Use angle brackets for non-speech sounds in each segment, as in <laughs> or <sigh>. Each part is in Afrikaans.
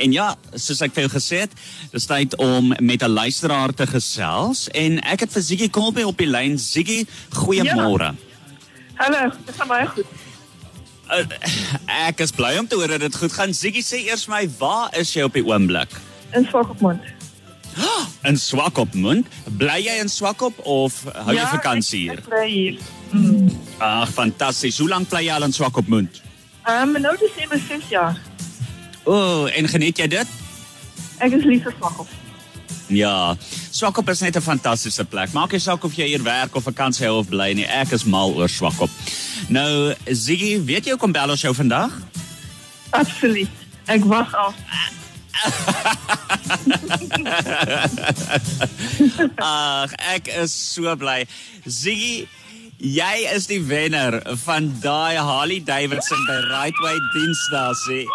en ja, soos ek vir jou gesê het, dis tyd om met 'n luisteraar te gesels en ek het vir Ziggy Kolbe op die lyn. Ziggy, goeiemôre. Hallo, dit gaan baie goed. Uh, ek is bly om te hoor dat dit goed gaan. Ziggy sê eers my, waar is jy op die oomblik? In Swakopmund. In Swakopmund. Bly jy in Swakop of hou jy vakansie Ja, ek, hier? bly hier. Ag, fantasties. Hoe lank bly jy al in Swakopmund? Ehm um, nou Desember 6 jaar. O, oh, en geniet jy dit? Ek is lief vir Swakop. Ja, Swakop is net 'n fantastiese plek. Maak nie saak of jy hier werk of vakansie hou of bly nie. Ek is mal oor Swakop. Nou, Ziggy, weet jy hoekom bel ons jou vandag? Absoluut. Ek wag af. <laughs> Ag, ek is so bly. Ziggy, jy is die wenner van daai Harley Davidson by Rightway diensstasie.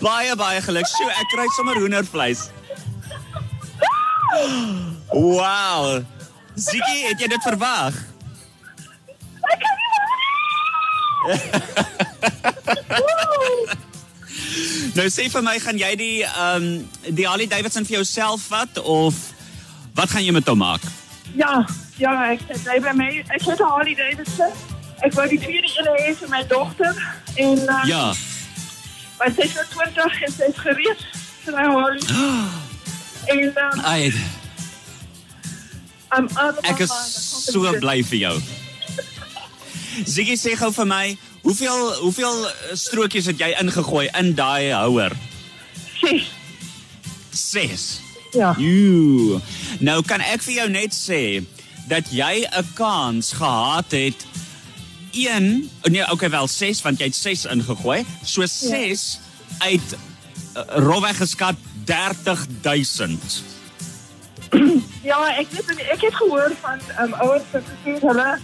Baie baie geluk. So ek kry sommer hoendervleis. Wow. Ziggy, het jy dit verwag? <laughs> Nou sê vir my, gaan jy die ehm um, die Harley Davidson vir jouself vat of wat gaan jy met hom maak? Ja, ja, ek het hy by my. Ek het 'n Harley Davidson. Ek wou die tweede ene hê vir my dogter en uh, Ja. By 26 is sy gereed vir my Harley. <gasps> en um, Ai, I'm out of ek is so bly vir jou. Ziggy sê gou vir my, hoeveel hoeveel eh, strokies het jy ingegooi in daai houer? Ses. 6. Ja. Joe. Nou kan ek vir jou net sê dat jy 'n kans gehad het een nee okay wel 6 want jy het 6 ingegooi. So 6 uit uh, rofweg geskat 30000. Ja, ek weet ek het gehoor van um, ouers wat gesê het hulle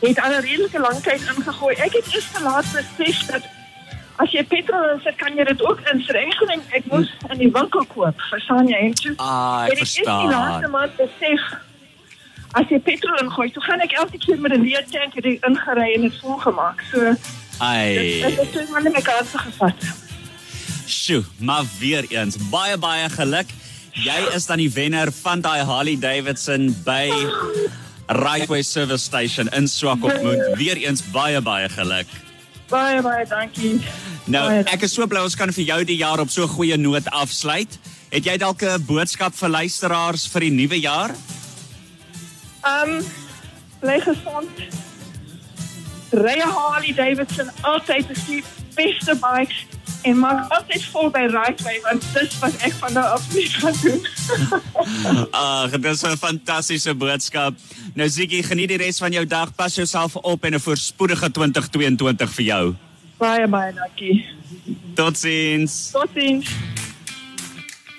het al 'n redelike lang tyd ingegooi. Ek het eers te laat besef dat as jy petrol insit, kan jy dit ook insit. Ek gedink ek moes in die winkel koop, verstaan jy? En toe Ah, ek het ek eers die verstaan. laaste maand besef as jy petrol ingooi, toe gaan ek elke keer met 'n leë tank hier ingery en dit vol gemaak. So Ai. dit het toe maar net kanse gevat. Sjoe, maar weer eens baie baie geluk. Jy is dan die wenner van daai Harley Davidson by Rightway Service Station in Swakopmund. Weer eens baie baie geluk. Baie baie dankie. Nou, Baie ek is so bly ons kan vir jou die jaar op so 'n goeie noot afsluit. Het jy dalk 'n boodskap vir luisteraars vir die nuwe jaar? Um, bly gesond. Ry 'n Harley Davidson altyd is die beste bikes en maak altyd vol by Rightway want dis wat ek van nou af nie gaan doen. Ag, <laughs> dit is 'n fantastiese boodskap. Nou Ziggy, geniet die res van jou dag. Pas jouself op en 'n voorspoedige 2022 vir jou. baie baie dankie. Totsiens. Totsiens.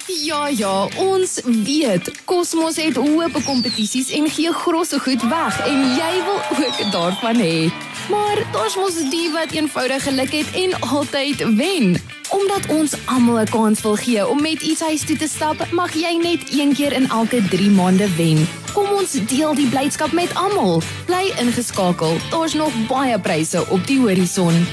Ja ja, ons weet Cosmos het hoë kompetisies en gee grosse goed weg en jy wil ook daarvan hê. Maar daar's mos die wat eenvoudig geluk het en altyd wen. Omdat ons almal 'n kans wil gee om met iets huis toe te stap, mag jy net een keer in elke 3 maande wen. Kom ons deel die blydskap met almal. Bly ingeskakel. Daar's nog baie pryse op die horison.